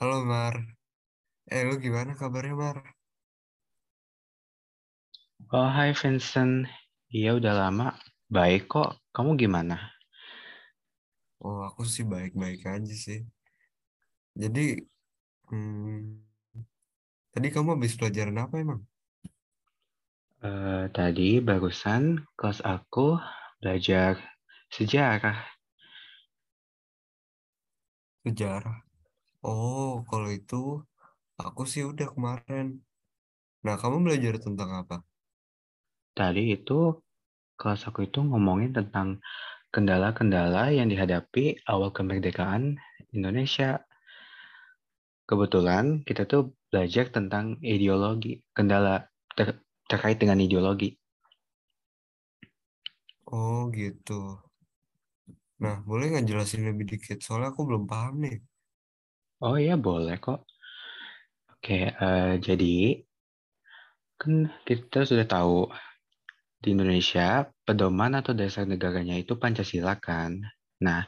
Halo Mar, eh lu gimana kabarnya Mar? Oh, hai Vincent. Iya, udah lama. Baik kok. Kamu gimana? Oh aku sih baik-baik aja sih. Jadi hmm, tadi kamu habis pelajaran apa emang? Eh, tadi barusan kelas aku belajar sejarah. Sejarah. Oh kalau itu aku sih udah kemarin. Nah kamu belajar tentang apa? Tadi itu kelas aku itu ngomongin tentang kendala-kendala yang dihadapi awal kemerdekaan Indonesia. Kebetulan kita tuh belajar tentang ideologi, kendala ter- terkait dengan ideologi. Oh gitu. Nah boleh nggak jelasin lebih dikit? Soalnya aku belum paham nih. Oh iya, boleh kok. Oke, eh, jadi kan kita sudah tahu di Indonesia, pedoman atau dasar negaranya itu Pancasila kan. Nah,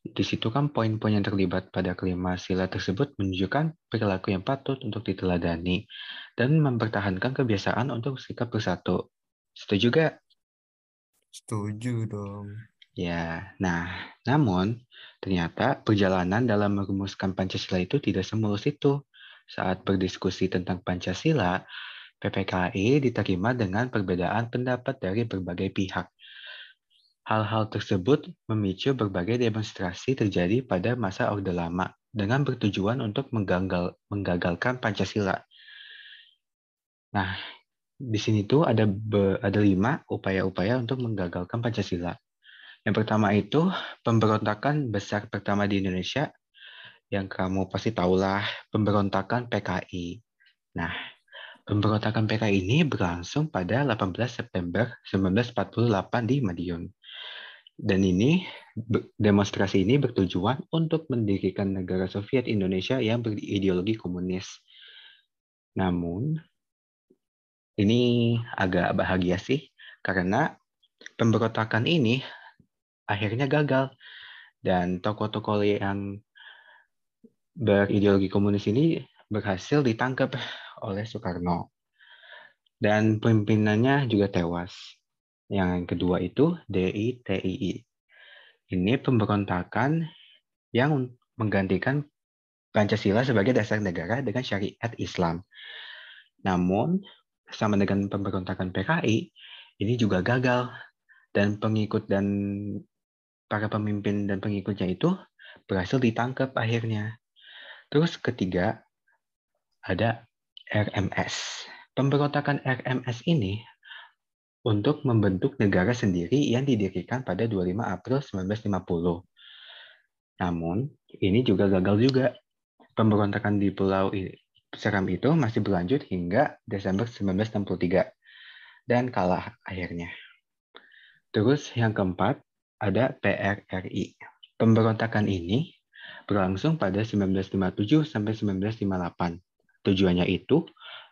di situ kan poin-poin yang terlibat pada kelima sila tersebut menunjukkan perilaku yang patut untuk diteladani dan mempertahankan kebiasaan untuk sikap bersatu. Setuju gak? Setuju dong. Ya, nah, namun ternyata perjalanan dalam merumuskan Pancasila itu tidak semulus itu. Saat berdiskusi tentang Pancasila, PPKI diterima dengan perbedaan pendapat dari berbagai pihak. Hal-hal tersebut memicu berbagai demonstrasi terjadi pada masa Orde Lama dengan bertujuan untuk menggagal, menggagalkan Pancasila. Nah, di sini tuh ada be, ada lima upaya-upaya untuk menggagalkan Pancasila. Yang pertama itu pemberontakan besar pertama di Indonesia yang kamu pasti tahulah pemberontakan PKI. Nah, pemberontakan PKI ini berlangsung pada 18 September 1948 di Madiun. Dan ini demonstrasi ini bertujuan untuk mendirikan negara Soviet Indonesia yang berideologi komunis. Namun ini agak bahagia sih karena pemberontakan ini akhirnya gagal dan tokoh-tokoh yang berideologi komunis ini berhasil ditangkap oleh Soekarno dan pimpinannya juga tewas. Yang kedua itu DITII. Ini pemberontakan yang menggantikan Pancasila sebagai dasar negara dengan syariat Islam. Namun, sama dengan pemberontakan PKI, ini juga gagal dan pengikut dan para pemimpin dan pengikutnya itu berhasil ditangkap akhirnya. Terus ketiga, ada RMS. Pemberontakan RMS ini untuk membentuk negara sendiri yang didirikan pada 25 April 1950. Namun, ini juga gagal juga. Pemberontakan di Pulau Seram itu masih berlanjut hingga Desember 1963 dan kalah akhirnya. Terus yang keempat, ada PRRI. Pemberontakan ini berlangsung pada 1957 sampai 1958. Tujuannya itu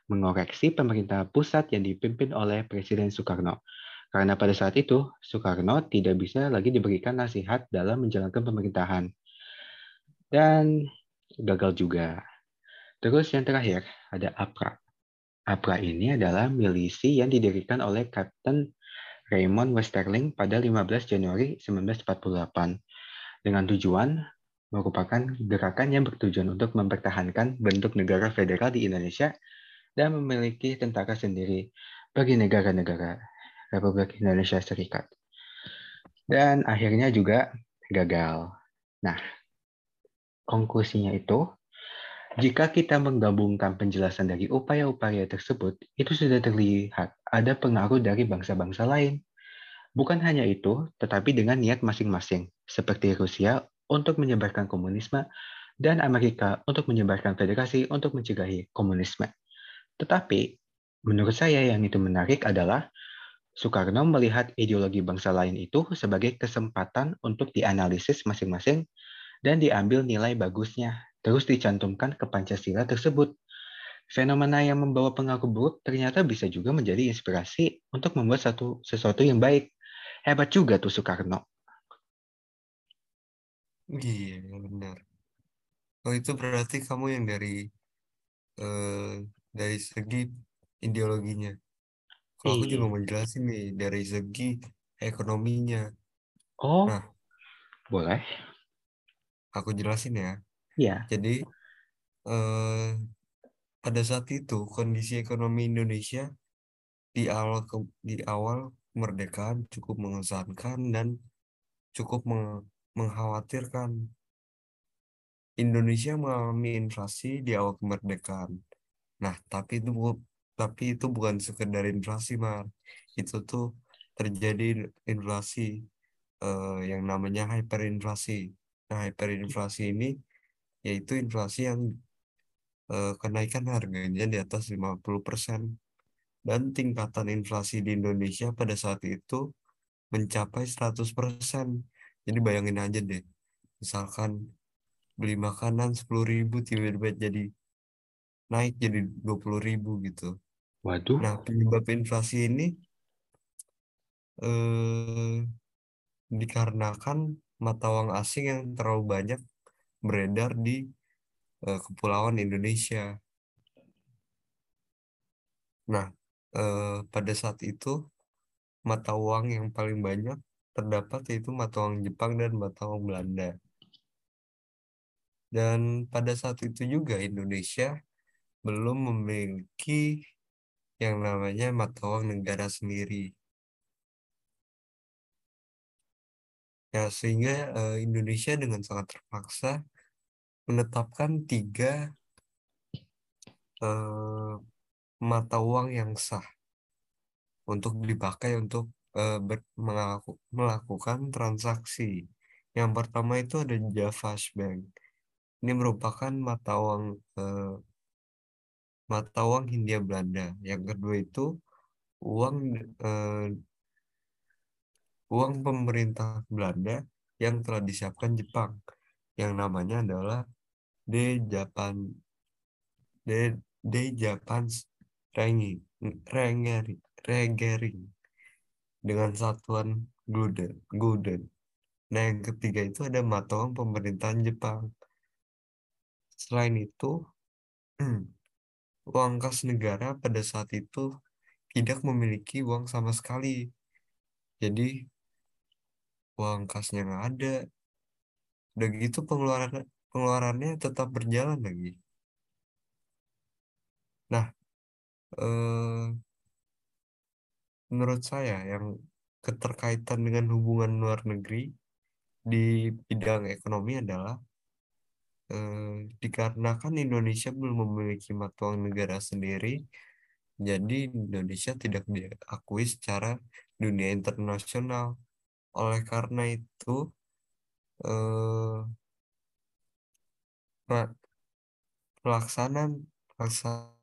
mengoreksi pemerintah pusat yang dipimpin oleh Presiden Soekarno. Karena pada saat itu, Soekarno tidak bisa lagi diberikan nasihat dalam menjalankan pemerintahan. Dan gagal juga. Terus yang terakhir, ada APRA. APRA ini adalah milisi yang didirikan oleh Kapten Raymond Westerling pada 15 Januari 1948 dengan tujuan merupakan gerakan yang bertujuan untuk mempertahankan bentuk negara federal di Indonesia dan memiliki tentara sendiri bagi negara-negara Republik Indonesia Serikat. Dan akhirnya juga gagal. Nah, konklusinya itu, jika kita menggabungkan penjelasan dari upaya-upaya tersebut, itu sudah terlihat ada pengaruh dari bangsa-bangsa lain. Bukan hanya itu, tetapi dengan niat masing-masing, seperti Rusia untuk menyebarkan komunisme dan Amerika untuk menyebarkan federasi untuk mencegahi komunisme. Tetapi, menurut saya yang itu menarik adalah Soekarno melihat ideologi bangsa lain itu sebagai kesempatan untuk dianalisis masing-masing dan diambil nilai bagusnya, terus dicantumkan ke Pancasila tersebut. Fenomena yang membawa pengaruh buruk ternyata bisa juga menjadi inspirasi untuk membuat satu sesuatu yang baik. Hebat juga tuh Soekarno. Iya benar. Oh itu berarti kamu yang dari eh, dari segi ideologinya. Kalau aku juga Iya. mau jelasin nih dari segi ekonominya. Oh, Nah, boleh. aku jelasin ya. Iya. Jadi eh, pada saat itu kondisi ekonomi Indonesia di awal ke- di awal kemerdekaan cukup mengesankan dan cukup meng- mengkhawatirkan. Indonesia mengalami inflasi di awal kemerdekaan. Nah, tapi itu tapi itu bukan sekedar inflasi, Mar. Itu tuh terjadi inflasi eh, yang namanya hyperinflasi. Nah, hyperinflasi ini yaitu inflasi yang eh, kenaikan harganya di atas 50% dan tingkatan inflasi di Indonesia pada saat itu mencapai 100%. Jadi bayangin aja deh, misalkan beli makanan 10.000 tiba-tiba jadi naik jadi 20.000 gitu. Waduh, Nah, penyebab inflasi ini eh, dikarenakan mata uang asing yang terlalu banyak beredar di eh, kepulauan Indonesia. Nah, eh, pada saat itu mata uang yang paling banyak terdapat yaitu mata uang Jepang dan mata uang Belanda. Dan pada saat itu juga Indonesia belum memiliki yang namanya mata uang negara sendiri. Ya, sehingga eh, Indonesia dengan sangat terpaksa menetapkan tiga eh, mata uang yang sah untuk dipakai untuk eh, ber- melaku- melakukan transaksi. Yang pertama itu ada Javash Bank. Ini merupakan mata uang eh, mata uang Hindia Belanda. Yang kedua itu uang eh, uang pemerintah Belanda yang telah disiapkan Jepang, yang namanya adalah D Japan D D Japan's Rengi Rengeri Regering dengan satuan Gulden Gulden. Nah, yang ketiga itu ada mata uang pemerintahan Jepang. Selain itu, uang kas negara pada saat itu tidak memiliki uang sama sekali. Jadi, uang kasnya nggak ada. Udah gitu pengeluaran pengeluarannya tetap berjalan lagi. Nah, eh, menurut saya yang keterkaitan dengan hubungan luar negeri di bidang ekonomi adalah eh, dikarenakan Indonesia belum memiliki mata uang negara sendiri, jadi Indonesia tidak diakui secara dunia internasional. Oleh karena itu, eh, pelaksanaan pelaksa-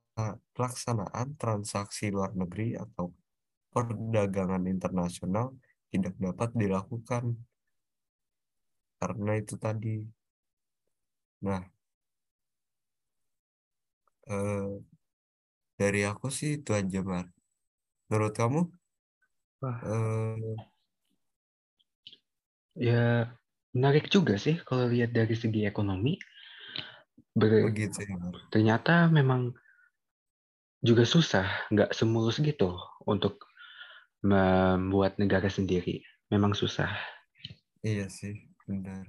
pelaksanaan transaksi luar negeri atau perdagangan internasional tidak dapat dilakukan karena itu tadi. Nah, eh, dari aku sih itu aja, Mar. Menurut kamu? Wah, Eh, ya menarik juga sih kalau lihat dari segi ekonomi. Ber- begitu ya, Mar. ternyata memang juga susah, nggak semulus gitu untuk membuat negara sendiri. Memang susah. Iya sih, benar.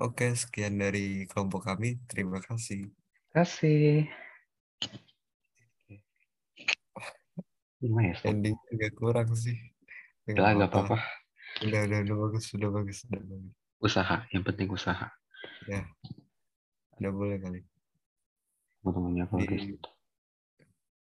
Oke, sekian dari kelompok kami. Terima kasih. Kasih. Ya, Sob? Ending agak kurang sih. Udah, nggak apa-apa. Udah, udah, udah bagus, udah bagus, udah bagus. Usaha, yang penting usaha. Ya, udah boleh kali. Teman-temannya kalau Di gitu.